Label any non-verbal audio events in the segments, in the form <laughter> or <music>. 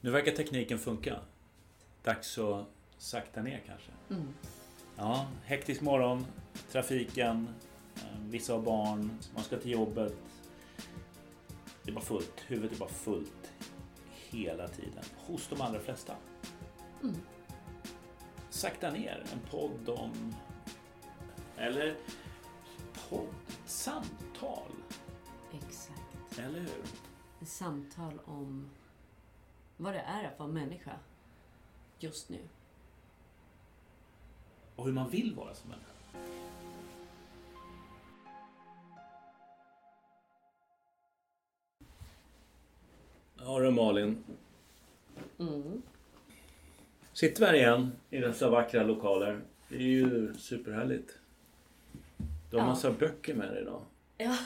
Nu verkar tekniken funka. Dags att sakta ner kanske. Mm. Ja, hektisk morgon, trafiken, eh, vissa har barn, man ska till jobbet. Det är bara fullt. Huvudet är bara fullt hela tiden. Hos de allra flesta. Mm. Sakta ner. En podd om... Eller podd, samtal. Exakt. Eller hur? Samtal om vad det är att vara människa just nu. Och hur man vill vara som människa. Ja du Malin. Mm. Sitter vi här igen i dessa vackra lokaler. Det är ju superhärligt. Du har Ja. massa böcker med dig idag. <laughs> Ja.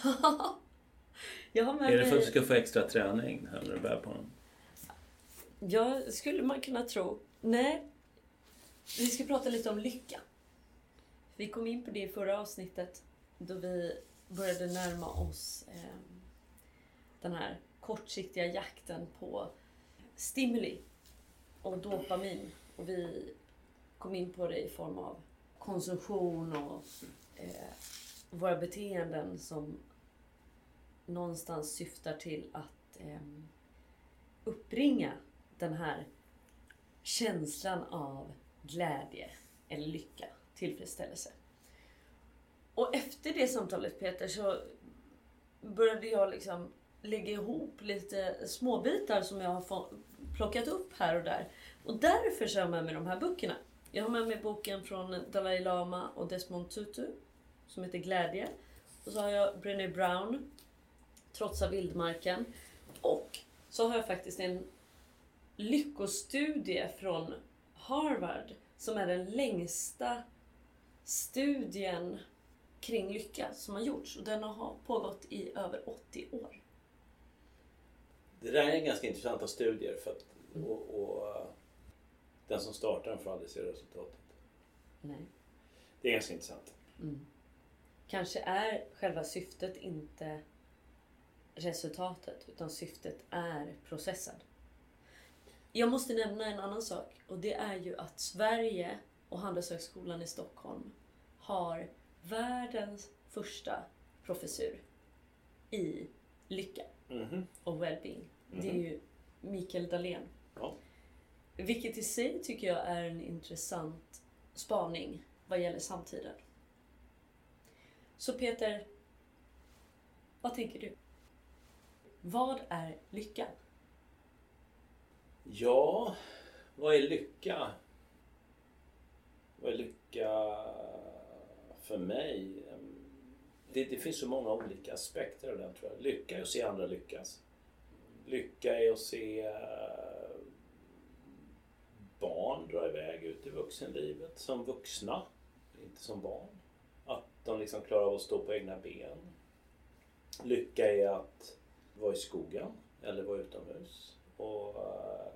Jag har med Är det för att du ska få extra träning här när du bär på dem? Ja, skulle man kunna tro. Nej. Vi ska prata lite om lycka. Vi kom in på det i förra avsnittet då vi började närma oss eh, den här kortsiktiga jakten på stimuli och dopamin. Och vi kom in på det i form av konsumtion och eh, våra beteenden som någonstans syftar till att eh, uppbringa den här känslan av glädje eller lycka, tillfredsställelse. Och efter det samtalet Peter så började jag liksom lägga ihop lite småbitar som jag har plockat upp här och där. Och därför så har jag med mig de här böckerna. Jag har med mig boken från Dalai Lama och Desmond Tutu som heter Glädje. Och så har jag Brené Brown, Trotsa vildmarken. Och så har jag faktiskt en lyckostudie från Harvard som är den längsta studien kring lycka som har gjorts. Och den har pågått i över 80 år. Det där är ganska intressanta studier för att, och, och eh, den som startar den får aldrig se resultatet. Nej. Det är ganska intressant. Mm. Kanske är själva syftet inte resultatet utan syftet är processen. Jag måste nämna en annan sak och det är ju att Sverige och Handelshögskolan i Stockholm har världens första professur i lycka Mhm. och well-being. Det är ju Mikael Dahlén. Ja. Vilket i sig tycker jag är en intressant spaning vad gäller samtiden. Så Peter, vad tänker du? Vad är lycka? Ja, vad är lycka? Vad är lycka för mig? Det, det finns så många olika aspekter av den tror jag. Lycka är att se andra lyckas. Lycka är att se eh, barn dra iväg ut i vuxenlivet som vuxna, inte som barn. Att de liksom klarar av att stå på egna ben. Lycka är att vara i skogen eller vara utomhus och eh,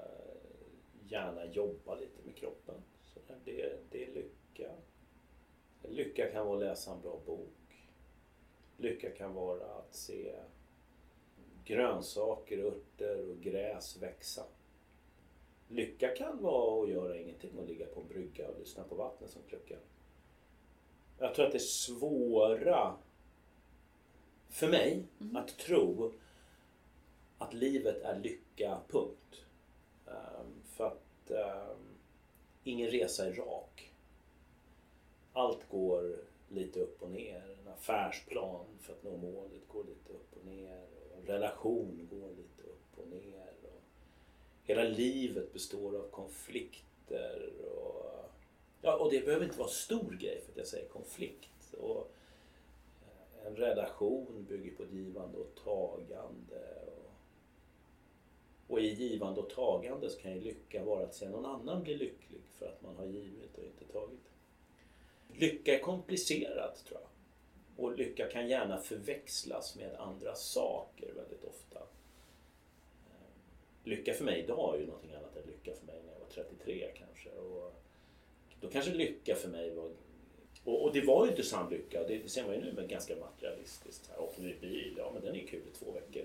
gärna jobba lite med kroppen. Så det, det är lycka. Lycka kan vara att läsa en bra bok. Lycka kan vara att se grönsaker, örter och gräs växa. Lycka kan vara att göra ingenting och ligga på en brygga och lyssna på vattnet som kluckar. Jag tror att det är svåra för mig att tro att livet är lycka, punkt. Ehm, för att ehm, ingen resa är rak. Allt går lite upp och ner. En affärsplan för att nå målet går lite upp och ner. Och en relation går lite upp och ner. Och hela livet består av konflikter. Och, ja, och det behöver inte vara stor grej för att jag säger konflikt. Och en relation bygger på ett givande och tagande. Och, i givande och tagande så kan ju lycka vara att se någon annan bli lycklig för att man har givit och inte tagit. Lycka är komplicerat tror jag. Och lycka kan gärna förväxlas med andra saker väldigt ofta. Eh, lycka för mig idag är ju någonting annat än lycka för mig när jag var 33 kanske. Och då kanske lycka för mig var... Och, och det var ju inte sann lycka. Det, det ser man ju nu men ganska materialistiskt. Så här, ny bil, ja men den är kul i två veckor.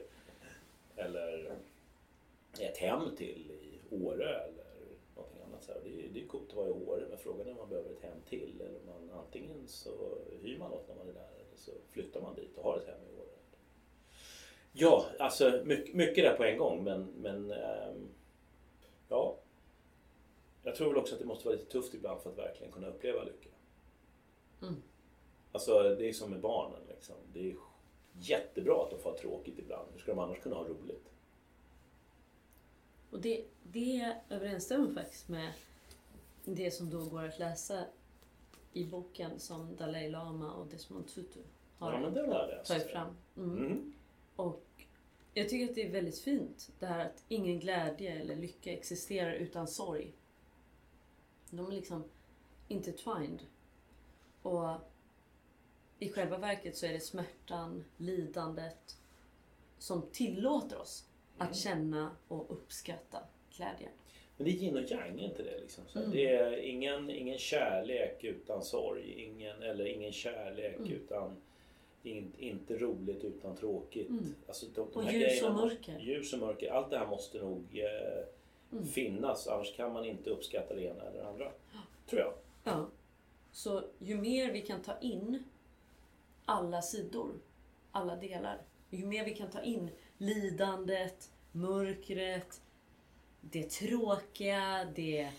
Eller ett hem till i Åre eller någonting annat. Så här. Det, är, det är coolt att vara i Åre men frågan är om man behöver ett hem till. Eller man, antingen så hyr man något när man är där eller så flyttar man dit och har ett hem i Åre. Ja, alltså mycket, mycket där på en gång men, men ähm, ja. Jag tror väl också att det måste vara lite tufft ibland för att verkligen kunna uppleva lycka. Mm. Alltså det är som med barnen. Liksom. Det är jättebra att de får ha tråkigt ibland. Hur ska de annars kunna ha roligt? Och det, det överensstämmer faktiskt med det som då går att läsa i boken som Dalai Lama och Desmond Tutu har ja, tagit fram. Mm. Mm. Och jag tycker att det är väldigt fint det här att ingen glädje eller lycka existerar utan sorg. De är liksom intertwined. Och i själva verket så är det smärtan, lidandet som tillåter oss att mm. känna och uppskatta glädjen. Men det är yin och yang, inte det? Liksom. Så mm. Det är ingen, ingen kärlek utan sorg, ingen, eller ingen kärlek mm. utan in, inte roligt utan tråkigt. Mm. Alltså, de, de och ljus och mörker. Ljus och mörker. Allt det här måste nog eh, mm. finnas annars kan man inte uppskatta det ena eller det andra. Tror jag. Ja. Så ju mer vi kan ta in alla sidor, alla delar. Ju mer vi kan ta in lidandet, mörkret, det tråkiga, det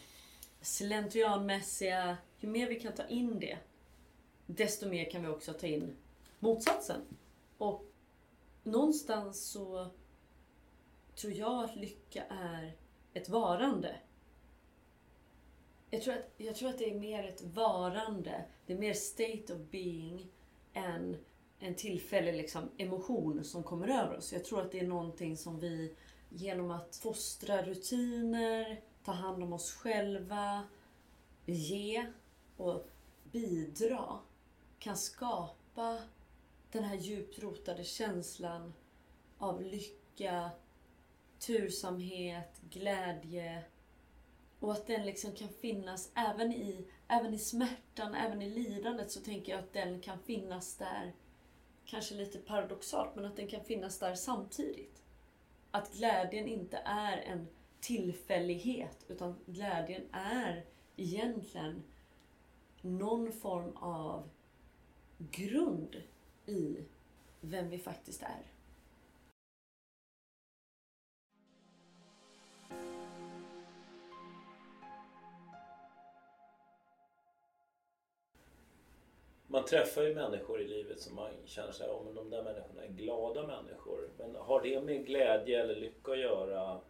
slentrianmässiga. Ju mer vi kan ta in det, desto mer kan vi också ta in motsatsen. Och någonstans så tror jag att lycka är ett varande. Jag tror, att, jag tror att det är mer ett varande. Det är mer state of being än en tillfällig liksom, emotion som kommer över oss. Jag tror att det är någonting som vi genom att fostra rutiner, ta hand om oss själva, ge och bidra kan skapa den här djupt rotade känslan av lycka, tursamhet, glädje och att den liksom kan finnas även i, även i smärtan, även i lidandet så tänker jag att den kan finnas där, kanske lite paradoxalt, men att den kan finnas där samtidigt. Att glädjen inte är en tillfällighet, utan glädjen är egentligen någon form av grund i vem vi faktiskt är. Man träffar ju människor i livet som man känner sig om de där människorna är glada människor. Men har det med glädje eller lycka att göra?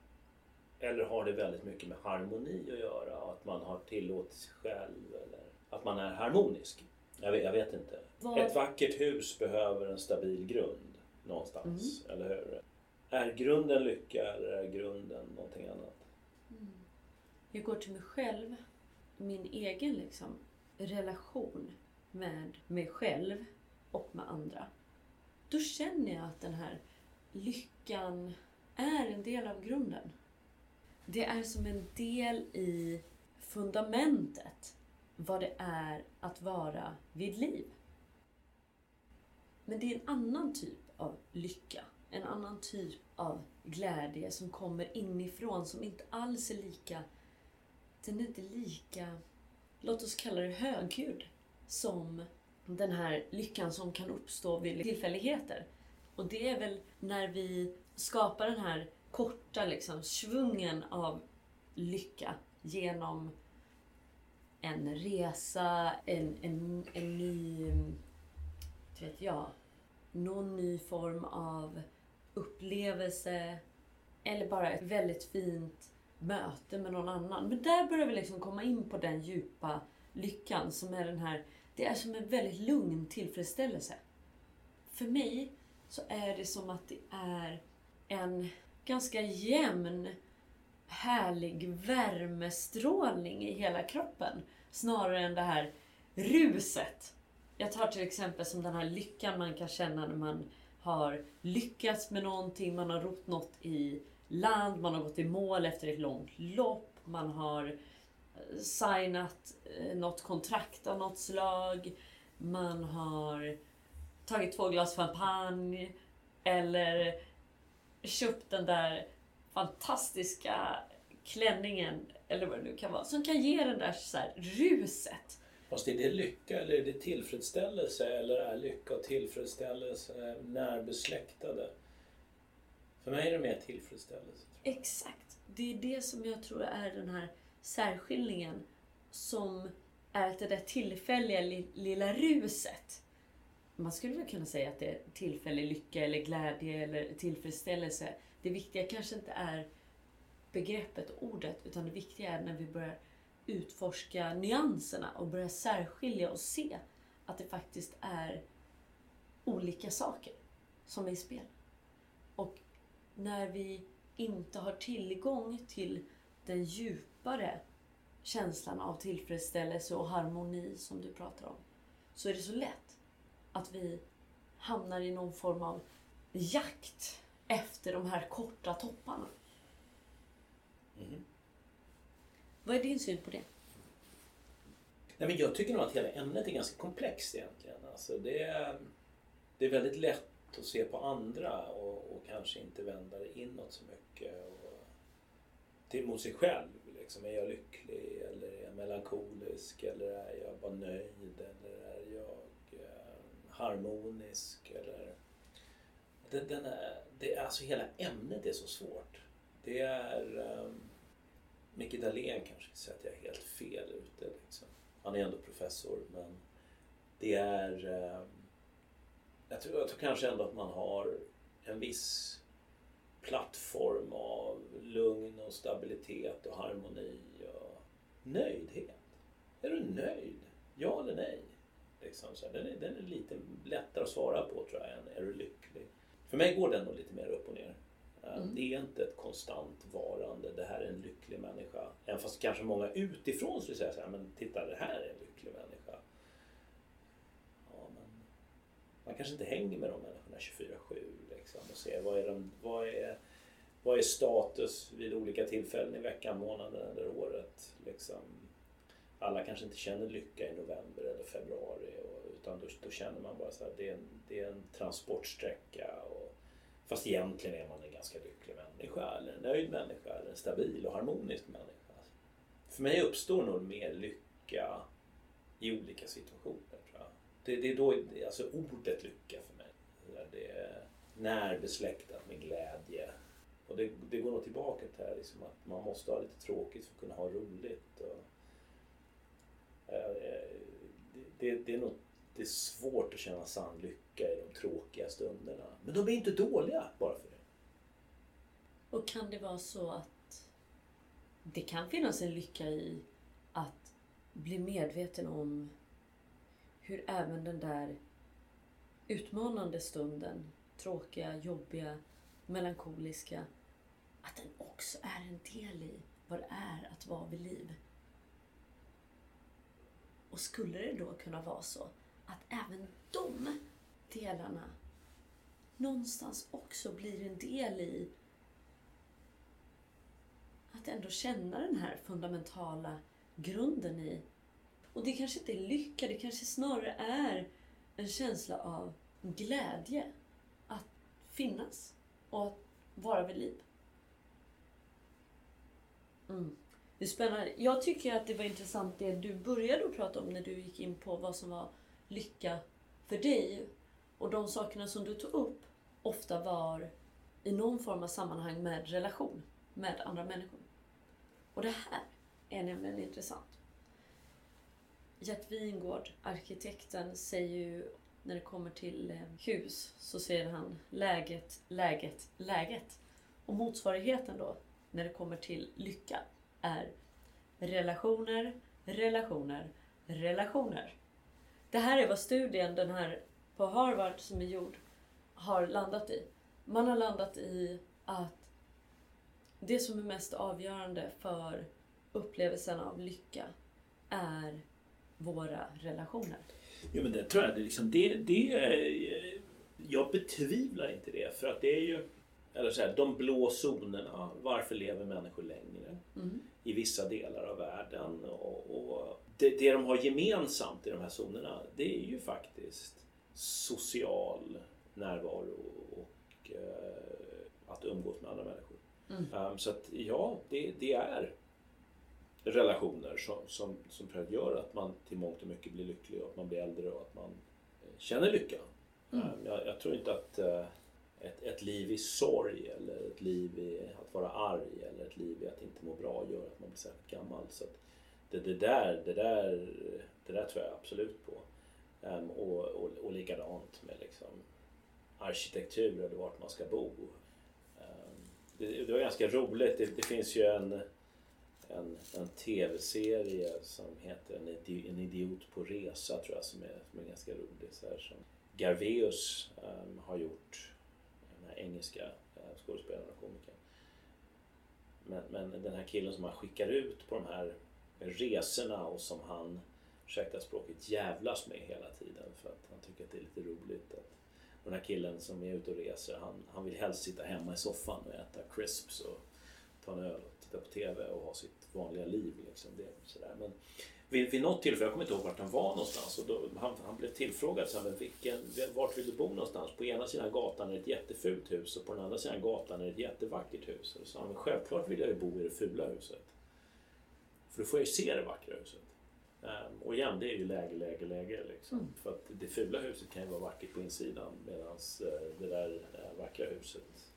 Eller har det väldigt mycket med harmoni att göra? Att man har tillåtit sig själv? Eller att man är harmonisk? Jag vet, jag vet inte. Var... Ett vackert hus behöver en stabil grund någonstans, mm. eller hur? Är grunden lycka eller är grunden någonting annat? Mm. Jag går till mig själv, min egen liksom, relation med mig själv och med andra. Då känner jag att den här lyckan är en del av grunden. Det är som en del i fundamentet vad det är att vara vid liv. Men det är en annan typ av lycka, en annan typ av glädje som kommer inifrån som inte alls är lika... Den är inte lika, låt oss kalla det högljudd som den här lyckan som kan uppstå vid tillfälligheter. Och det är väl när vi skapar den här korta liksom, svungen av lycka genom en resa, en, en, en ny, vet jag, någon ny form av upplevelse eller bara ett väldigt fint möte med någon annan. Men där börjar vi liksom komma in på den djupa lyckan som är den här, det är som en väldigt lugn tillfredsställelse. För mig så är det som att det är en ganska jämn, härlig värmestrålning i hela kroppen. Snarare än det här ruset. Jag tar till exempel som den här lyckan man kan känna när man har lyckats med någonting, man har rott något i land, man har gått i mål efter ett långt lopp, man har signat eh, något kontrakt av något slag. Man har tagit två glas champagne. Eller köpt den där fantastiska klänningen eller vad det nu kan vara som kan ge den där så här, ruset. Fast är det lycka eller är det tillfredsställelse eller är lycka och tillfredsställelse närbesläktade? För mig är det mer tillfredsställelse. Exakt. Det är det som jag tror är den här särskiljningen som är det där tillfälliga lilla ruset. Man skulle väl kunna säga att det är tillfällig lycka eller glädje eller tillfredsställelse. Det viktiga kanske inte är begreppet och ordet utan det viktiga är när vi börjar utforska nyanserna och börjar särskilja och se att det faktiskt är olika saker som är i spel. Och när vi inte har tillgång till den djupare känslan av tillfredsställelse och harmoni som du pratar om, så är det så lätt att vi hamnar i någon form av jakt efter de här korta topparna. Mm. Vad är din syn på det? Nej, men jag tycker nog att hela ämnet är ganska komplext egentligen. Alltså det, är, det är väldigt lätt att se på andra och, och kanske inte vända det inåt så mycket. Och, till mot sig själv. Liksom, är jag lycklig eller är jag melankolisk eller är jag bara nöjd eller är jag eh, harmonisk eller... Det, den är, det, alltså hela ämnet är så svårt. Det är... Um, Micke Dahlén kanske säger att jag är helt fel ute. Liksom. Han är ändå professor men det är... Um, jag, tror, jag tror kanske ändå att man har en viss plattform av lugn och stabilitet och harmoni och nöjdhet. Är du nöjd? Ja eller nej? Liksom så den, är, den är lite lättare att svara på tror jag än är du lycklig? För mig går den nog lite mer upp och ner. Eh, mm. Det är inte ett konstant varande, det här är en lycklig människa. Även fast kanske många utifrån skulle säga så här, men titta det här är en lycklig människa. Ja, men man kanske inte hänger med de människorna 24-7 liksom, och se vad är, de, vad, är, vad är status vid olika tillfällen i veckan, månaden eller året. Liksom. Alla kanske inte känner lycka i november eller februari och, utan då, då känner man bara så här, det är en, det är en transportsträcka. Och, Fast egentligen är man en ganska lycklig människa eller en nöjd människa eller en stabil och harmonisk människa. För mig uppstår nog mer lycka i olika situationer. Tror jag. Det, det är då, alltså ordet lycka för mig. Det är närbesläktat med glädje. Och det, det går nog tillbaka till det här liksom att man måste ha lite tråkigt för att kunna ha roligt. Och, äh, det, det, är nog det är svårt att känna sann lycka i de tråkiga stunderna. Men de är inte dåliga bara för det. Och kan det vara så att det kan finnas en lycka i att bli medveten om hur även den där utmanande stunden, tråkiga, jobbiga, melankoliska, att den också är en del i vad det är att vara vid liv. Och skulle det då kunna vara så att även de delarna någonstans också blir en del i att ändå känna den här fundamentala grunden i. Och det kanske inte är lycka, det kanske snarare är en känsla av glädje finnas och att vara vid liv. Mm. Det är spännande. Jag tycker att det var intressant det du började att prata om när du gick in på vad som var lycka för dig. Och de sakerna som du tog upp ofta var i någon form av sammanhang med relation med andra människor. Och det här är nämligen intressant. Gert Wingård, arkitekten, säger ju när det kommer till eh, hus så säger han läget, läget, läget. Och motsvarigheten då när det kommer till lycka är relationer, relationer, relationer. Det här är vad studien den här på Harvard som är gjord har landat i. Man har landat i att det som är mest avgörande för upplevelsen av lycka är våra relationer. Jo men det tror jag, det, liksom, det, det, jag betvivlar inte det för att det är ju eller så här, de blå zonerna, varför lever människor längre mm. i vissa delar av världen? Och, och det, det de har gemensamt i de här zonerna det är ju faktiskt social närvaro och eh, att umgås med andra människor. Mm. Um, så att ja, det, det är relationer som, som, som gör att man till mångt och mycket blir lycklig och att man blir äldre och att man eh, känner lycka. Mm. Um, jag, jag tror inte att eh, ett, ett liv i sorg eller ett liv i att vara arg eller ett liv i att inte må bra gör att man blir särskilt gammal. Så det, det, där, det, där, det där tror jag absolut på. Um, och, och, och likadant med liksom arkitektur eller vart man ska bo. Um, det, det var ganska roligt. Det, det finns ju en, en, en tv-serie som heter en, idi, en idiot på resa tror jag som är, som är ganska rolig. Så här, som Garveus um, har gjort, den här engelska uh, skådespelaren och komikern. Men, men den här killen som han skickar ut på de här resorna och som han, ursäkta språket, jävlas med hela tiden för att han tycker att det är lite roligt. Att, och den här killen som är ute och reser, han, han vill helst sitta hemma i soffan och äta crisps och ta en öl och titta på TV och ha sitt vanliga liv. Liksom. Det, sådär. Men vid, vid något tillfälle, jag kommer inte ihåg vart han var någonstans, och då, han, han blev tillfrågad så här, men vilken, vart vill du bo någonstans? På ena sidan gatan är ett jättefult hus och på den andra sidan gatan är ett jättevackert hus. Och sa han, men självklart vill jag ju bo i det fula huset. För då får jag ju se det vackra huset. Um, och igen, det är ju läge, läge, läge. Liksom. Mm. För att det fula huset kan ju vara vackert på insidan medan uh, det där uh, vackra huset,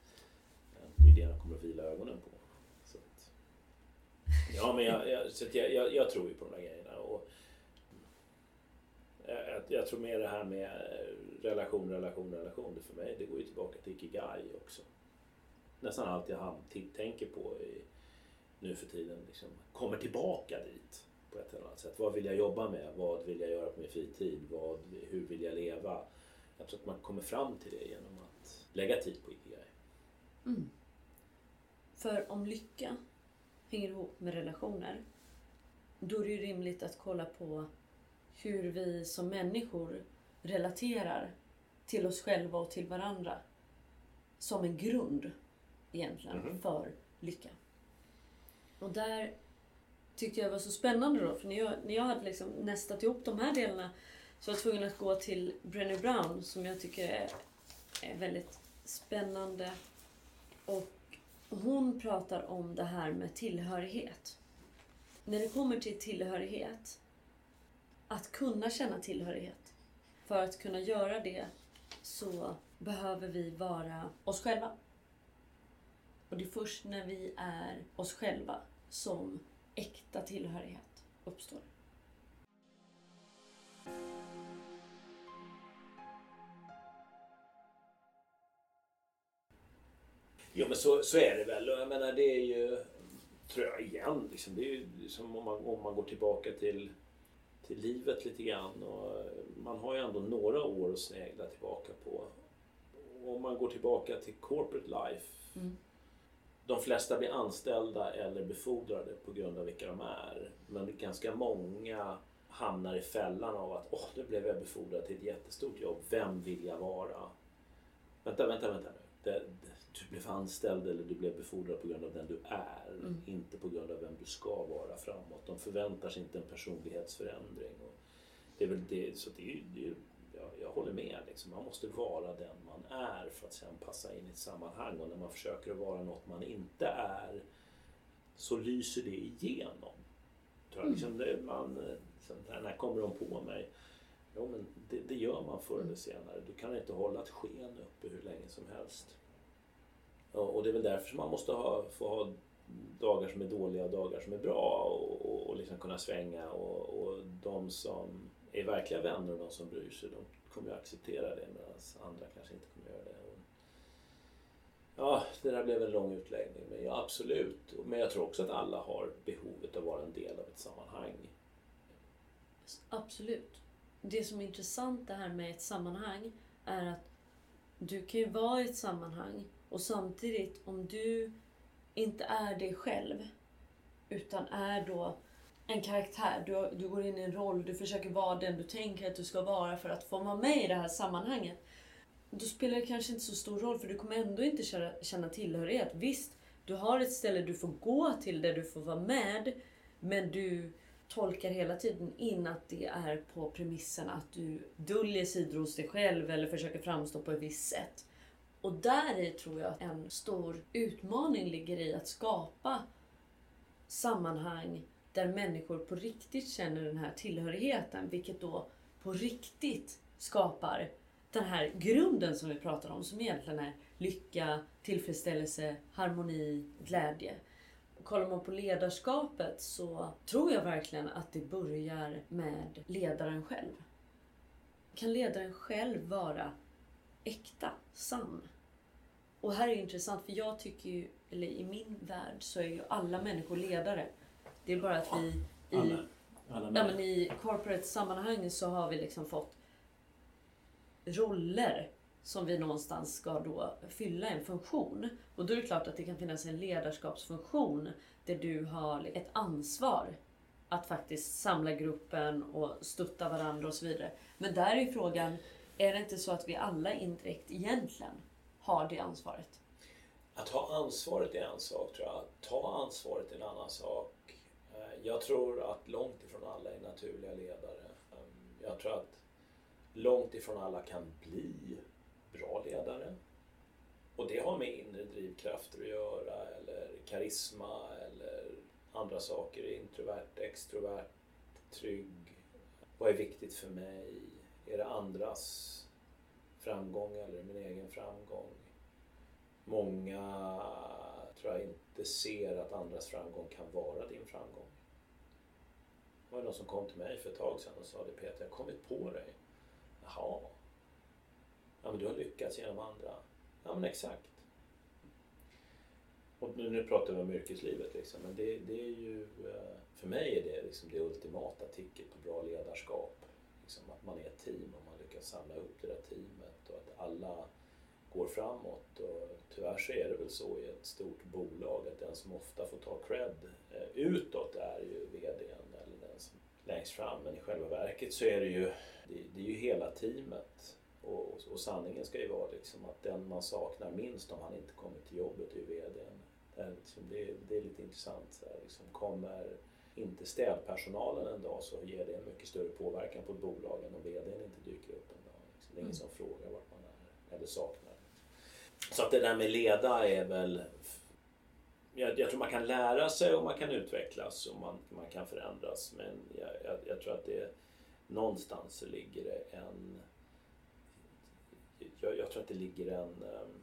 uh, det är det han kommer att vila ögonen på. Ja, men jag, jag, så jag, jag, jag tror ju på de där grejerna. Och, jag, jag, tror mer det här med relation, relation, relation. Det för mig, det går ju tillbaka till Ikigai också. Nästan allt jag tänker på i, nu för tiden liksom, kommer tillbaka dit på ett eller annat sätt. Vad vill jag jobba med? Vad vill jag göra på min fritid? Vad, hur vill jag leva? Jag tror att man kommer fram till det genom att lägga tid på Ikigai. Mm. För om lycka hänger ihop med relationer, då är det ju rimligt att kolla på hur vi som människor relaterar till oss själva och till varandra som en grund egentligen Mhm. för lycka. Och där tyckte jag var så spännande då, för när jag, när jag hade liksom nästat ihop de här delarna så var jag tvungen att gå till Brené Brown som jag tycker är, är väldigt spännande. Och hon pratar om det här med tillhörighet. När det kommer till tillhörighet, att kunna känna tillhörighet. För att kunna göra det så behöver vi vara oss själva. Och det är först när vi är oss själva som äkta tillhörighet uppstår. Jo men så, så är det väl. Jag menar det är ju, tror jag igen, liksom, det är ju som om man, om man går tillbaka till, till livet lite grann. Och man har ju ändå några år att snegla tillbaka på. Om man går tillbaka till corporate life. Mm. De flesta blir anställda eller befordrade på grund av vilka de är. Men ganska många hamnar i fällan av att åh, nu blev jag befordrad till ett jättestort jobb. Vem vill jag vara? Vänta, vänta, vänta nu. Det, du blev anställd eller du blev befordrad på grund av den du är. Mm. Inte på grund av vem du ska vara framåt. De förväntar sig inte en personlighetsförändring. Och det är väl det, så det är, det är, jag, jag håller med. Liksom. Man måste vara den man är för att sen passa in i ett sammanhang. Och när man försöker att vara något man inte är så lyser det igenom. Tror jag. Liksom man, eh, liksom, när kommer de på mig? Jo, men det, det gör man förr eller senare. Du kan inte hålla ett sken uppe hur länge som helst. Ja, och det är väl därför som man måste ha, få ha dagar som är dåliga och dagar som är bra och, och, och liksom kunna svänga. Och, och de som är verkliga vänner och de som bryr sig, de kommer ju acceptera det medan andra kanske inte kommer göra det. Och, ja, det där blev en lång utläggning, men ja, absolut. Men jag tror också att alla har behovet av att vara en del av ett sammanhang. Absolut. Det som är intressant det här med ett sammanhang är att du kan ju vara i ett sammanhang och samtidigt om du inte är dig själv utan är då en karaktär, du, du går in i en roll, du försöker vara den du tänker att du ska vara för att få vara med i det här sammanhanget. Då spelar det kanske inte så stor roll för du kommer ändå inte känna, känna tillhörighet. Visst, du har ett ställe du får gå till där du får vara med men du tolkar hela tiden in att det är på premissen att du döljer sidor hos dig själv eller försöker framstå på ett visst sätt. Och där i tror jag att en stor utmaning ligger i att skapa sammanhang där människor på riktigt känner den här tillhörigheten. Vilket då på riktigt skapar den här grunden som vi pratar om som egentligen är lycka, tillfredsställelse, harmoni, glädje kollar man på ledarskapet så tror jag verkligen att det börjar med ledaren själv. Kan ledaren själv vara äkta, sann? Och här är det intressant för jag tycker ju, eller i min värld så är ju alla människor ledare. Det är bara att vi i, Alla. Alla ja, men i corporate sammanhang så har vi liksom fått roller som vi någonstans ska då fylla en funktion. Och då är det klart att det kan finnas en ledarskapsfunktion där du har ett ansvar att faktiskt samla gruppen och stötta varandra och så vidare. Men där är ju frågan, är det inte så att vi alla indirekt egentligen har det ansvaret? Att ha ansvaret är en sak tror jag. Att ta ansvaret är en annan sak. Eh, jag tror att långt ifrån alla är naturliga ledare. Ehm, jag tror att långt ifrån alla kan bli bra ledare. Och det har med inre drivkrafter att göra eller karisma eller andra saker. Introvert, extrovert, trygg. Vad är viktigt för mig? Är det andras framgång eller min egen framgång? Många tror jag inte ser att andras framgång kan vara din framgång. Det var någon som kom till mig för ett tag sedan och sa det Peter, jag har kommit på dig. Jaha. Ja men du har lyckats genom andra. Ja men exakt. Och nu, nu pratar vi om yrkeslivet liksom, men det, det är ju, eh, för mig är det liksom det ultimata ticket på bra ledarskap. Liksom att man är ett team och man lyckas samla ihop det där teamet och att alla går framåt. Och tyvärr så är det väl så i ett stort bolag att den som ofta får ta cred eh, utåt är ju VDn eller den som längst fram. Men i själva verket så är det ju, det, det är ju hela teamet. Och, och, och sanningen ska ju vara liksom att den man saknar minst om han inte kommer till jobbet är VDn. Det är, liksom, det, det är lite intressant. Här, liksom, kommer inte städpersonalen en dag så ger det en mycket större påverkan på ett bolag än om VDn inte dyker upp en dag. Liksom. Det är ingen som frågar vart man är eller saknar. Så att det där med leda är väl... Jag, jag tror man kan lära sig och man kan utvecklas och man, man kan förändras. Men jag, jag, jag tror att det någonstans ligger det en... Jag, jag tror att det ligger en, ehm,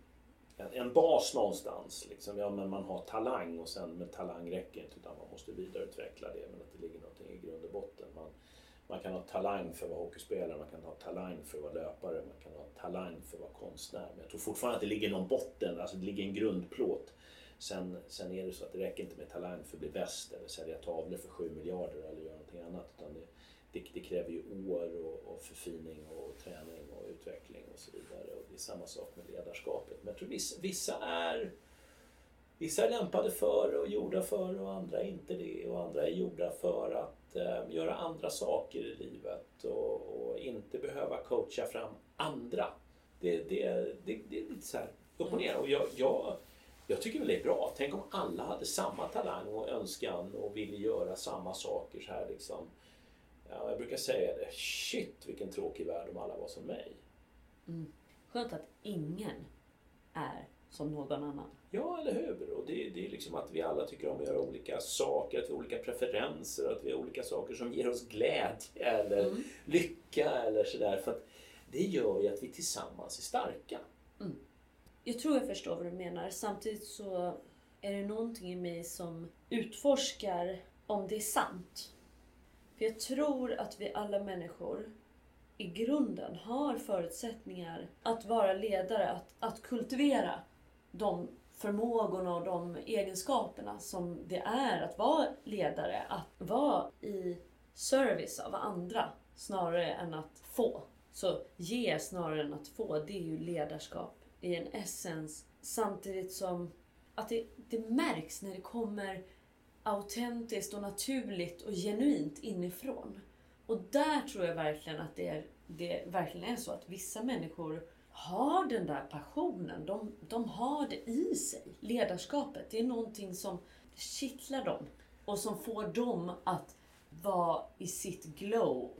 en, en bas någonstans. Liksom. Ja, men man har talang och sen med talang räcker inte utan man måste vidareutveckla det. Men att det ligger någonting i grund och botten. Man, man kan ha talang för att vara hockeyspelare, man kan ha talang för att vara löpare, man kan ha talang för att vara konstnär. Men jag tror fortfarande att det ligger någon botten, alltså det ligger en grundplåt. Sen, sen är det så att det räcker inte med talang för att bli bäst eller sälja tavlor för 7 miljarder eller göra någonting annat. Utan det, det, det kräver ju år och, och förfining och träning och utveckling och så vidare. Och det är samma sak med ledarskapet. Men jag tror vissa, vissa är Vissa är lämpade för och gjorda för och andra är inte det. Och andra är gjorda för att eh, göra andra saker i livet och, och inte behöva coacha fram andra. Det, det, det, det är lite så här upp och ner. Och jag, jag, jag tycker väl det är bra. Tänk om alla hade samma talang och önskan och ville göra samma saker så här liksom. Ja, jag brukar säga det. Shit vilken tråkig värld om alla var som mig. Skönt att ingen är som någon annan. Ja, eller hur? Och det, det är liksom att vi alla tycker om att göra olika saker, att vi har olika preferenser, att vi har olika saker som ger oss glädje eller Mm. lycka eller sådär. För att det gör ju att vi tillsammans är starka. Jag tror jag förstår vad du menar. Samtidigt så är det någonting i mig som utforskar om det är sant. För jag tror att vi alla människor i grunden har förutsättningar att vara ledare, att, att kultivera de förmågorna och de egenskaperna som det är att vara ledare. Att vara i service av andra snarare än att få. Så ge snarare än att få, det är ju ledarskap i en essens. Samtidigt som att det, det märks när det kommer autentiskt och naturligt och genuint inifrån. Och där tror jag verkligen att det, är, det verkligen är så att vissa människor har den där passionen. De, de har det i sig. Ledarskapet, det är någonting som kittlar dem. Och som får dem att vara i sitt glow.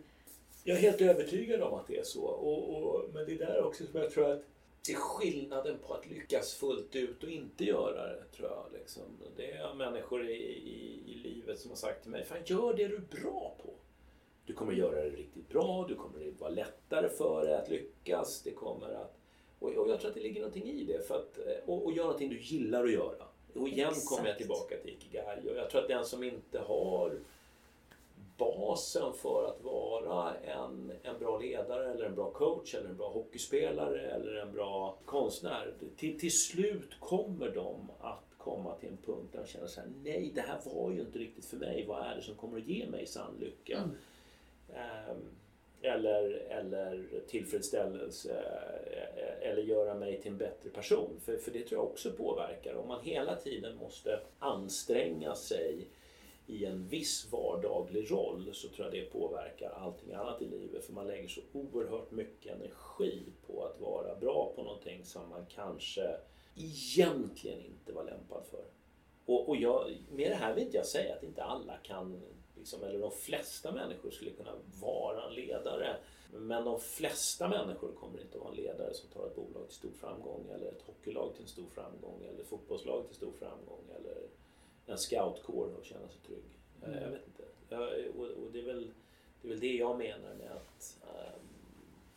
Jag är helt övertygad om att det är så. Och, och, men det är där också som jag tror att se skillnaden på att lyckas fullt ut och inte göra det, tror jag. Liksom. Det är människor i, i, i livet som har sagt till mig, fan gör det du är bra på. Du kommer göra det riktigt bra, du kommer att vara lättare för dig att lyckas. Det kommer att, och, och jag tror att det ligger någonting i det. För att, eh, och, och göra någonting du gillar att göra. Och igen Exakt. kommer jag tillbaka till Ikigai. Och jag tror att den som inte har basen för att vara en, en bra ledare eller en bra coach eller en bra hockeyspelare eller en bra konstnär. Till, till slut kommer de att komma till en punkt där de känner så här, nej det här var ju inte riktigt för mig. Vad är det som kommer att ge mig sann lycka? Mm. Um, eller, eller tillfredsställelse eh, eller göra mig till en bättre person. För, för det tror jag också påverkar. Om man hela tiden måste anstränga sig i en viss vardaglig roll så tror jag det påverkar allting annat i livet. För man lägger så oerhört mycket energi på att vara bra på någonting som man kanske egentligen inte var lämpad för. Och, och jag, med det här vill inte jag säga att inte alla kan, liksom, eller de flesta människor skulle kunna vara en ledare. Men de flesta människor kommer inte att vara en ledare som tar ett bolag till stor framgång eller ett hockeylag till en stor framgång eller ett fotbollslag till stor framgång eller en scoutkår och känna sig trygg. Mm. Jag vet inte. Och, det, är väl, det är väl det jag menar med att um,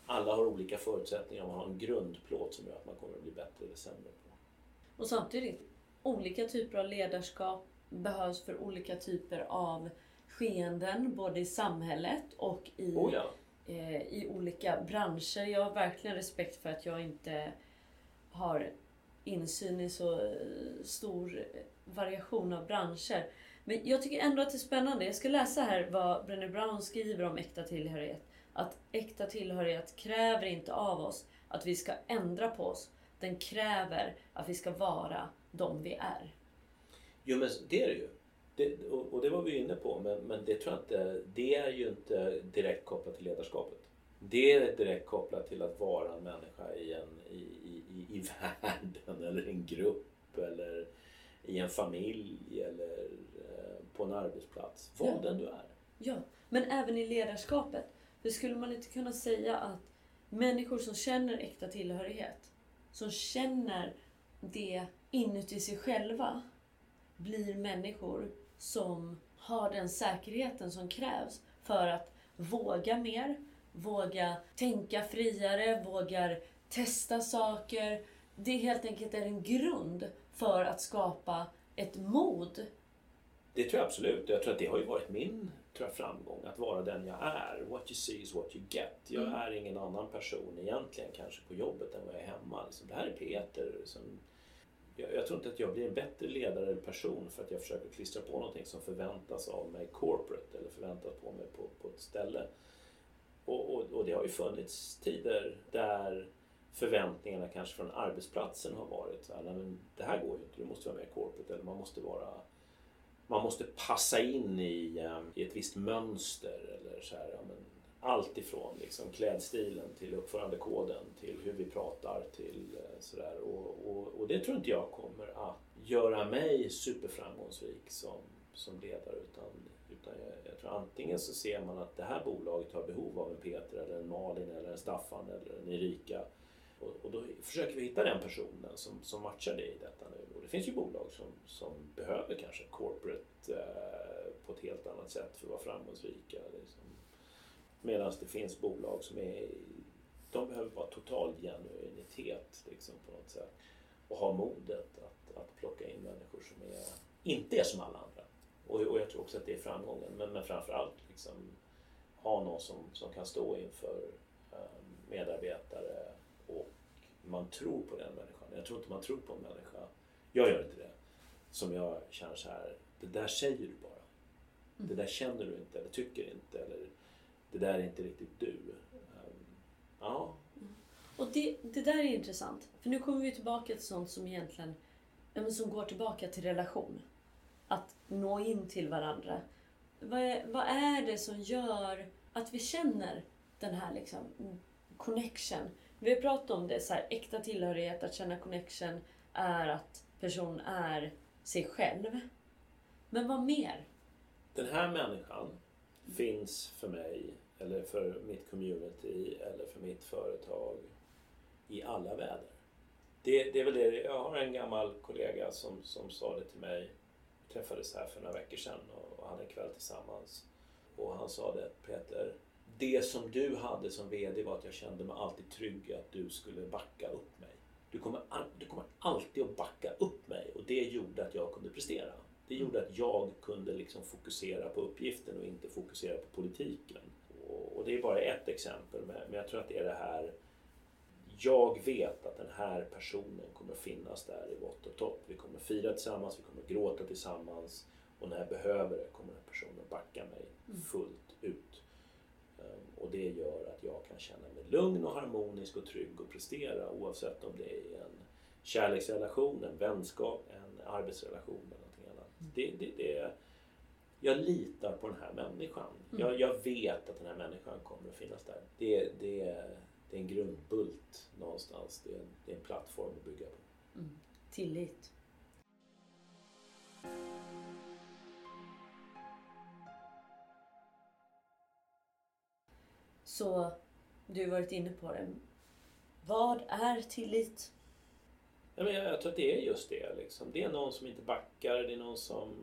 alla har olika förutsättningar och man har en grundplåt som gör att man kommer att bli bättre eller sämre på. Och samtidigt, olika typer av ledarskap behövs för olika typer av skeenden, både i samhället och i, oh ja. eh, i olika branscher. Jag har verkligen respekt för att jag inte har insyn i så eh, stor variation av branscher. Men jag tycker ändå att det är spännande. Jag ska läsa här vad Brené Brown skriver om äkta tillhörighet. Att äkta tillhörighet kräver inte av oss att vi ska ändra på oss. Den kräver att vi ska vara de vi är. Jo men det är det ju. Det, och, och, det var vi inne på. Men, men det tror jag inte, det är ju inte direkt kopplat till ledarskapet. Det är direkt kopplat till att vara en människa i, en, i, i, i världen eller en grupp eller i en familj eller eh, på en arbetsplats. Vad ja. den du är. Ja, men även i ledarskapet. För skulle man inte kunna säga att människor som känner äkta tillhörighet, som känner det inuti sig själva, blir människor som har den säkerheten som krävs för att våga mer, våga tänka friare, vågar testa saker. Det helt enkelt är en grund för att skapa ett mod. Det tror jag absolut. Jag tror att det har ju varit min tror jag, framgång. Att vara den jag är. What you see is what you get. Jag mm. är ingen annan person egentligen kanske på jobbet än vad jag är hemma. Liksom, det här är Peter. Som, jag, jag, tror inte att jag blir en bättre ledare eller person för att jag försöker klistra på någonting som förväntas av mig corporate eller förväntas på mig på, på ett ställe. Och, och, och det har ju funnits tider där förväntningarna kanske från arbetsplatsen har varit nej men det här går ju inte, du måste vara med i corporate. Eller man måste vara man måste passa in i, eh, i ett visst mönster eller så här, ja, men allt ifrån liksom klädstilen till uppförandekoden till hur vi pratar till eh, sådär och, och, och, det tror inte jag kommer att göra mig superframgångsrik som, som ledare utan, utan jag, jag tror antingen så ser man att det här bolaget har behov av en Peter eller en Malin eller en Staffan eller en Erika och, och, då försöker vi hitta den personen som, som matchar det i detta nu. Och det finns ju bolag som, som behöver kanske corporate eh, på ett helt annat sätt för att vara framgångsrika. Liksom. Medan det finns bolag som är de behöver bara total genuinitet liksom, på något sätt. Och ha modet att, att plocka in människor som är, inte är som alla andra. Och, och jag tror också att det är framgången. Men, men framförallt liksom, ha någon som, som kan stå inför eh, medarbetare man tror på den människan. Jag tror inte man tror på en människa, jag gör inte det, som jag känner så här, det där säger du bara. Det där känner du inte eller tycker inte eller det där är inte riktigt du. Um, ja. Mm. Och det, det där är intressant. För nu kommer vi tillbaka till sånt som egentligen som går tillbaka till relation. Att nå in till varandra. Vad är, vad är det som gör att vi känner den här liksom connection? Vi har pratat om det, så här, äkta tillhörighet, att känna connection, är att personen är sig själv. Men vad mer? Den här människan finns för mig, eller för mitt community, eller för mitt företag i alla väder. Det, det är väl det. Jag har en gammal kollega som, som sa det till mig. Vi träffades här för några veckor sedan och hade en kväll tillsammans. Och han sa det, Peter, det som du hade som VD var att jag kände mig alltid trygg att du skulle backa upp mig. Du kommer, du kommer alltid att backa upp mig och det gjorde att jag kunde prestera. Det gjorde att jag kunde liksom fokusera på uppgiften och inte fokusera på politiken. Och, det är bara ett exempel, men jag tror att det är det här jag vet att den här personen kommer finnas där i vått och topp. Vi kommer fira tillsammans, vi kommer gråta tillsammans och när jag behöver det kommer den personen backa mig mm. fullt ut. Och det gör att jag kan känna mig lugn och harmonisk och trygg och prestera oavsett om det är en kärleksrelation, en vänskap, en arbetsrelation eller någonting annat. Mm. Det, det, det, jag litar på den här människan. Mm. Jag, jag, vet att den här människan kommer att finnas där. Det, det, det är en grundbult någonstans. Det är en, det är en plattform att bygga på. Mm. Tillit. Så du har varit inne på det. Vad är tillit? Jag, jag tror att det är just det. Liksom. Det är någon som inte backar, det är någon som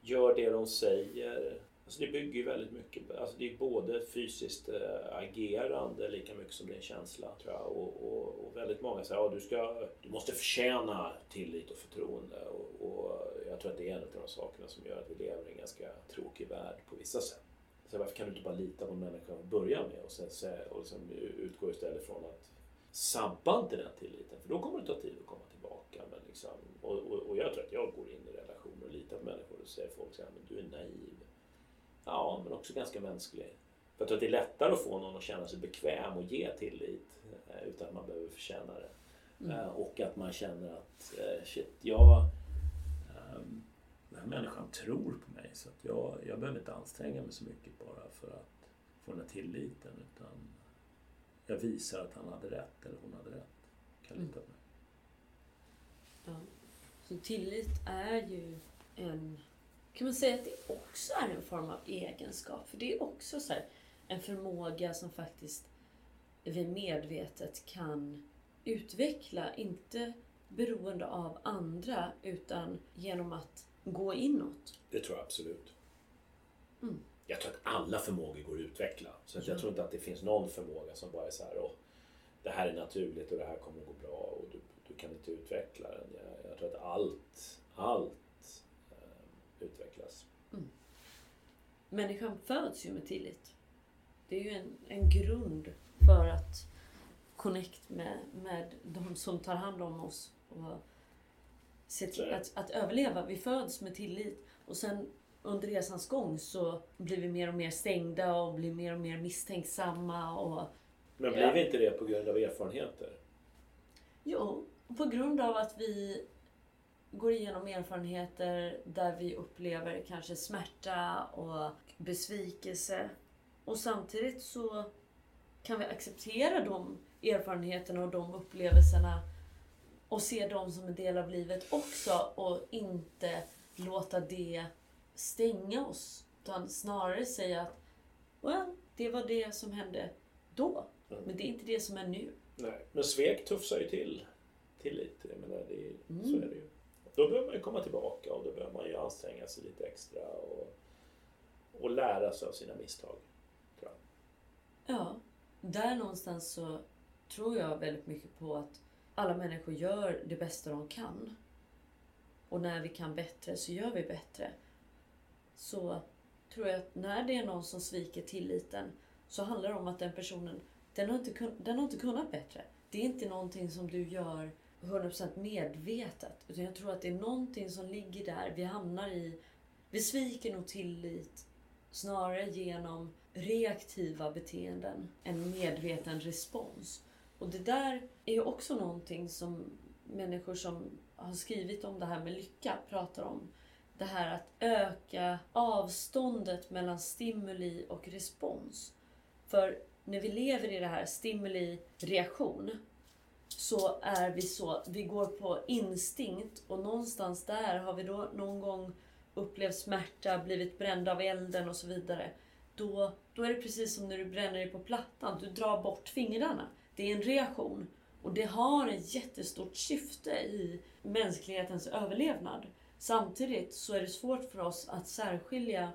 gör det de säger. Alltså det bygger ju väldigt mycket, alltså det är både fysiskt eh, agerande lika mycket som det är en känsla tror jag. Och, och, och väldigt många säger att ja, du, ska, du måste förtjäna tillit och förtroende. Och, och, jag tror att det är en av de sakerna som gör att vi lever i en ganska tråkig värld på vissa sätt. Så varför kan du inte bara lita på människan att börja med och sen, och sen utgå istället från att sabba inte den tilliten för då kommer det ta tid att komma tillbaka. Men liksom, och, och, och jag tror att jag går in i relationer och litar på människor och säger folk säger men du är naiv. Ja, men också ganska mänsklig. För jag tror att det är lättare att få någon att känna sig bekväm och ge tillit eh, utan att man behöver förtjäna det. Mm. Eh, och att man känner att eh, shit, jag, um, den här människan tror på mig så att jag, jag behöver inte anstränga mig så mycket bara för att få den här tilliten utan jag visar att han hade rätt eller hon hade rätt. Kan lita på mig. Ja. Så tillit är ju en kan man säga att det också är en form av egenskap? För det är också så här, en förmåga som faktiskt vi medvetet kan utveckla, inte beroende av andra utan genom att gå inåt. Det tror jag absolut. Mm. Jag tror att alla förmågor går att utveckla. Så att jag tror inte att det finns någon förmåga som bara är så här, det här är naturligt och det här kommer att gå bra och du, du kan inte utveckla den. Jag, jag tror att allt, allt utvecklas. Mm. Människan föds ju med tillit. Det är ju en, en grund för att connect med, med de som tar hand om oss och till att, att överleva. Vi föds med tillit och sen under resans gång så blir vi mer och mer stängda och blir mer och mer misstänksamma. Och, Men blir vi inte det på grund av erfarenheter? Jo, på grund av att vi går igenom erfarenheter där vi upplever kanske smärta och besvikelse. Och samtidigt så kan vi acceptera de erfarenheterna och de upplevelserna och se dem som en del av livet också och inte låta det stänga oss. Utan snarare säga att well, det var det som hände då. Mm. Men det är inte det som är nu. Nej, men svek tuffsar ju till tillit. Jag menar, det, mm. så är det ju. Då behöver man ju komma tillbaka och då behöver man ju anstränga sig lite extra och, och lära sig av sina misstag. Jag. Ja, där någonstans så tror jag väldigt mycket på att alla människor gör det bästa de kan. Och när vi kan bättre så gör vi bättre. Så tror jag att när det är någon som sviker tilliten så handlar det om att den personen, den har inte, den har inte kunnat bättre. Det är inte någonting som du gör 100% medvetet. Utan jag tror att det är någonting som ligger där. Vi hamnar i... Vi sviker nog tillit snarare genom reaktiva beteenden än medveten respons. Och det där är ju också någonting som människor som har skrivit om det här med lycka pratar om. Det här att öka avståndet mellan stimuli och respons. För när vi lever i det här stimuli-reaktion så är vi så, vi går på instinkt och någonstans där har vi då någon gång upplevt smärta, blivit brända av elden och så vidare. Då, då är det precis som när du bränner dig på plattan, du drar bort fingrarna. Det är en reaktion. Och det har ett jättestort syfte i mänsklighetens överlevnad. Samtidigt så är det svårt för oss att särskilja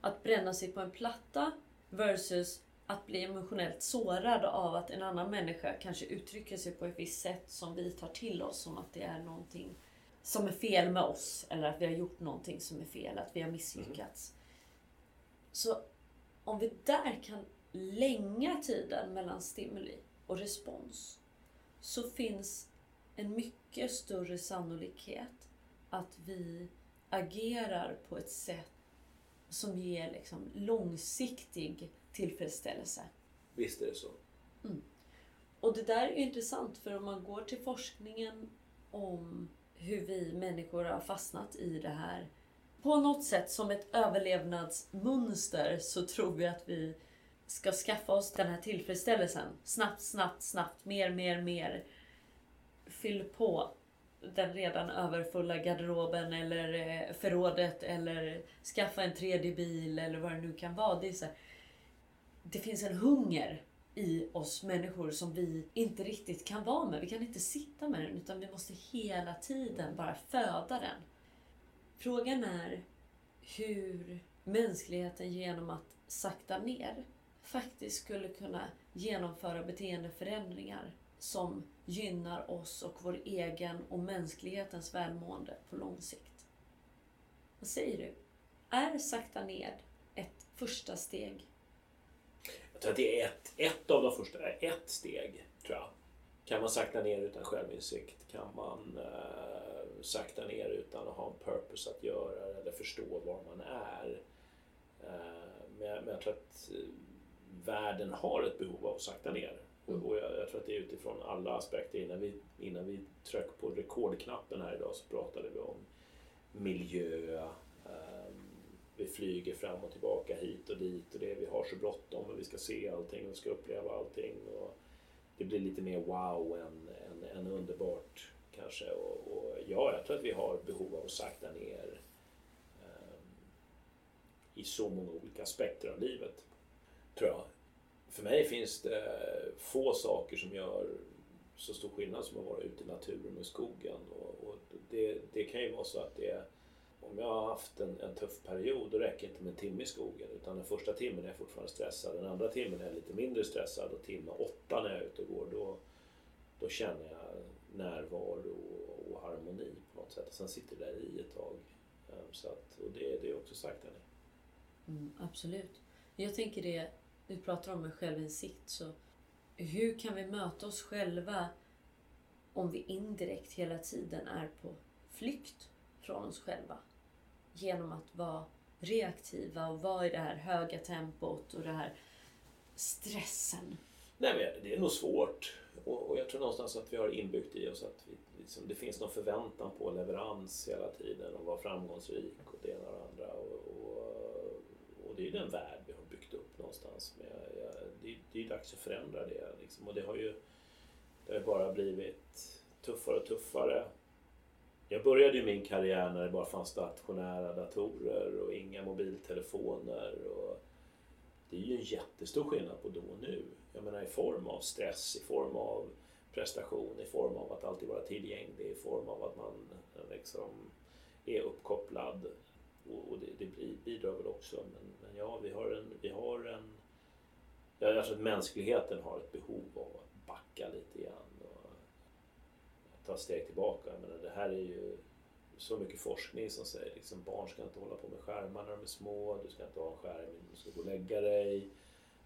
att bränna sig på en platta versus att bli emotionellt sårad av att en annan människa kanske uttrycker sig på ett visst sätt som vi tar till oss som att det är någonting som är fel med oss eller att vi har gjort någonting som är fel, att vi har misslyckats. Så om vi där kan länga tiden mellan stimuli och respons så finns en mycket större sannolikhet att vi agerar på ett sätt som ger liksom långsiktig tillfredsställelse. Visst är det så. Och det där är ju intressant för om man går till forskningen om hur vi människor har fastnat i det här. På något sätt som ett överlevnadsmönster så tror vi att vi ska skaffa oss den här tillfredsställelsen. Snabbt, snabbt, snabbt. Mer, mer, mer. Fyll på den redan överfulla garderoben eller eh, förrådet eller skaffa en tredje bil eller vad det nu kan vara. Det, är så här, det finns en hunger i oss människor som vi inte riktigt kan vara med. Vi kan inte sitta med den utan vi måste hela tiden bara föda den. Frågan är hur mänskligheten genom att sakta ner faktiskt skulle kunna genomföra beteendeförändringar som gynnar oss och vår egen och mänsklighetens välmående på lång sikt. Vad säger du? Är sakta ned ett första steg? Jag tror att det är ett, ett av de första, eh, ett steg tror jag. Kan man sakta ner utan självinsikt? Kan man eh, sakta ner utan att ha en purpose att göra eller förstå var man är? Eh, men, jag, men jag tror att eh, världen har ett behov av att sakta ner. Mm. Och, jag, jag tror att det är utifrån alla aspekter. Innan vi, innan vi tryckte på rekordknappen här idag så pratade vi om miljö. ehm, vi flyger fram och tillbaka hit och dit och det vi har så bråttom och vi ska se allting och vi ska uppleva allting. Och det blir lite mer wow än, än, än underbart kanske. Och, och ja, jag tror att vi har behov av att sakta ner ehm, i så många olika aspekter av livet. Tror jag. För mig finns det få saker som gör så stor skillnad som att vara ute i naturen och i skogen. Och, och det, det kan ju vara så att det om jag har haft en, en tuff period då räcker det inte med en timme i skogen utan den första timmen är jag fortfarande stressad, den andra timmen är jag lite mindre stressad och timme åtta när jag är ute och går då, då känner jag närvaro och, och harmoni på något sätt. Och sen sitter det där i ett tag. Ehm, så att, och det, det är också sagt Annie. Mm, absolut. Jag tänker det, du pratar om en självinsikt, så hur kan vi möta oss själva om vi indirekt hela tiden är på flykt från oss själva? Genom att vara reaktiva och vara i det här höga tempot och det här stressen. Nej, men det är nog svårt. Och jag tror någonstans att vi har inbyggt i oss att vi, liksom, det finns någon förväntan på leverans hela tiden och vara framgångsrik och det ena och det andra. Och, och, och det är ju den värld vi har byggt upp någonstans. Men jag, jag, det, det är ju dags att förändra det. Liksom. Och det har ju det har bara blivit tuffare och tuffare. Jag började ju min karriär när det bara fanns stationära datorer och inga mobiltelefoner. Och det är ju en jättestor skillnad på då och nu. Jag menar i form av stress, i form av prestation, i form av att alltid vara tillgänglig, i form av att man liksom är uppkopplad. Och och det, det bidrar väl också. Men, men ja, vi har en... Vi har en ja, alltså mänskligheten har ett behov av att backa lite grann och ta steg tillbaka. Jag menar, det här är ju så mycket forskning som säger liksom barn ska inte hålla på med skärmar när de är små, du ska inte ha en skärm när du ska gå och lägga dig.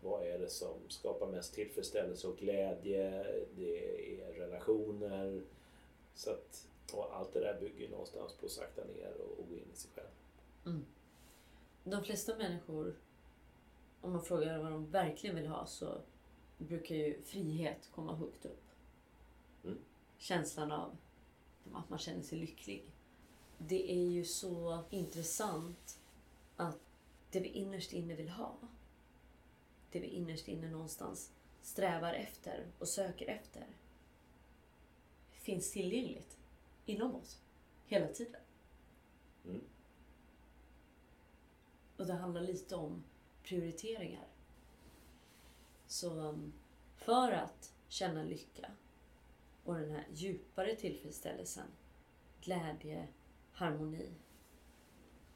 Vad är det som skapar mest tillfredsställelse och glädje? Det är relationer. Så att, och allt det där bygger ju någonstans på att sakta ner och, och gå in i sig själv. De flesta människor, om man frågar vad de verkligen vill ha, så brukar ju frihet komma högt upp. Mm. Känslan av att man känner sig lycklig. Det är ju så intressant att det vi innerst inne vill ha, det vi innerst inne någonstans strävar efter och söker efter, finns tillgängligt inom oss hela tiden. Mm. Och det handlar lite om prioriteringar. Så um, för att känna lycka och den här djupare tillfredsställelsen, glädje, harmoni,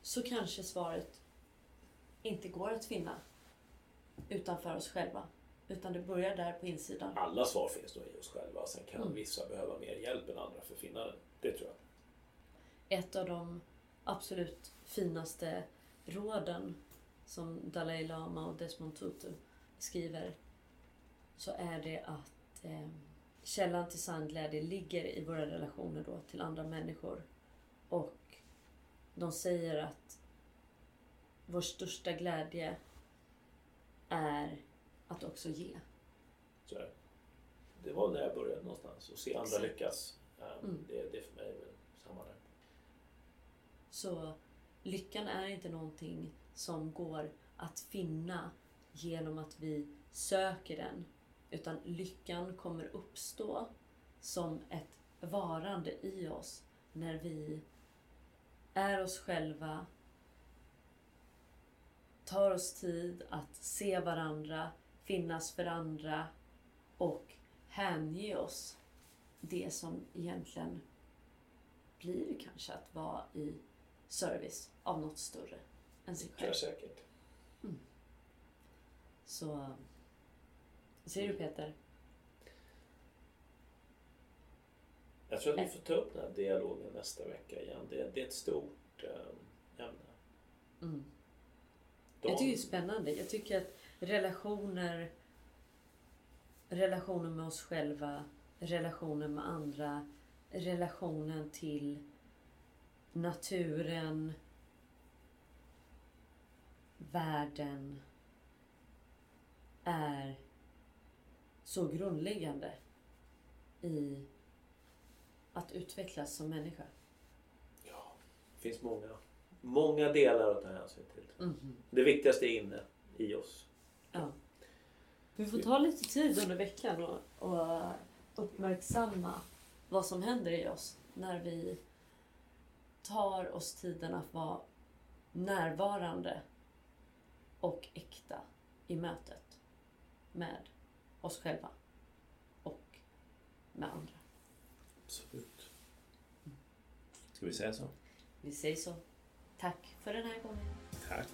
så kanske svaret inte går att finna utanför oss själva. Utan det börjar där på insidan. Alla svar finns nog i oss själva. Sen kan Mm. vissa behöva mer hjälp än andra för att finna den. Det tror jag. Ett av de absolut finaste råden som Dalai Lama och Desmond Tutu skriver så är det att eh, källan till sann glädje ligger i våra relationer då till andra människor. Och de säger att vår största glädje är att också ge. Så är det. var där jag började någonstans. Och se andra Exakt. lyckas. Um, Mm. det, det är för mig samma där. Så lyckan är inte någonting som går att finna genom att vi söker den. Utan lyckan kommer uppstå som ett varande i oss när vi är oss själva, tar oss tid att se varandra, finnas för andra och hänge oss det som egentligen blir kanske att vara i service av något större än sig själv. säkert. Så... Vad säger du Peter? Jag tror att vi får ta upp den här dialogen nästa vecka igen. Det, det är ett stort um, ämne. Mm. De- Jag tycker det är spännande. Jag tycker att relationer, relationer med oss själva, relationer med andra, relationen till naturen, världen är så grundläggande i att utvecklas som människa. Ja, det finns många, många delar att ta hänsyn till. Mhm. Det viktigaste är inne i oss. Ja. Vi får ta lite tid under veckan och, och uppmärksamma vad som händer i oss när vi tar oss tiden att vara närvarande och äkta i mötet med oss själva och med andra. Absolut. Ska vi säga så? Vi säger så. Tack för den här gången. Tack.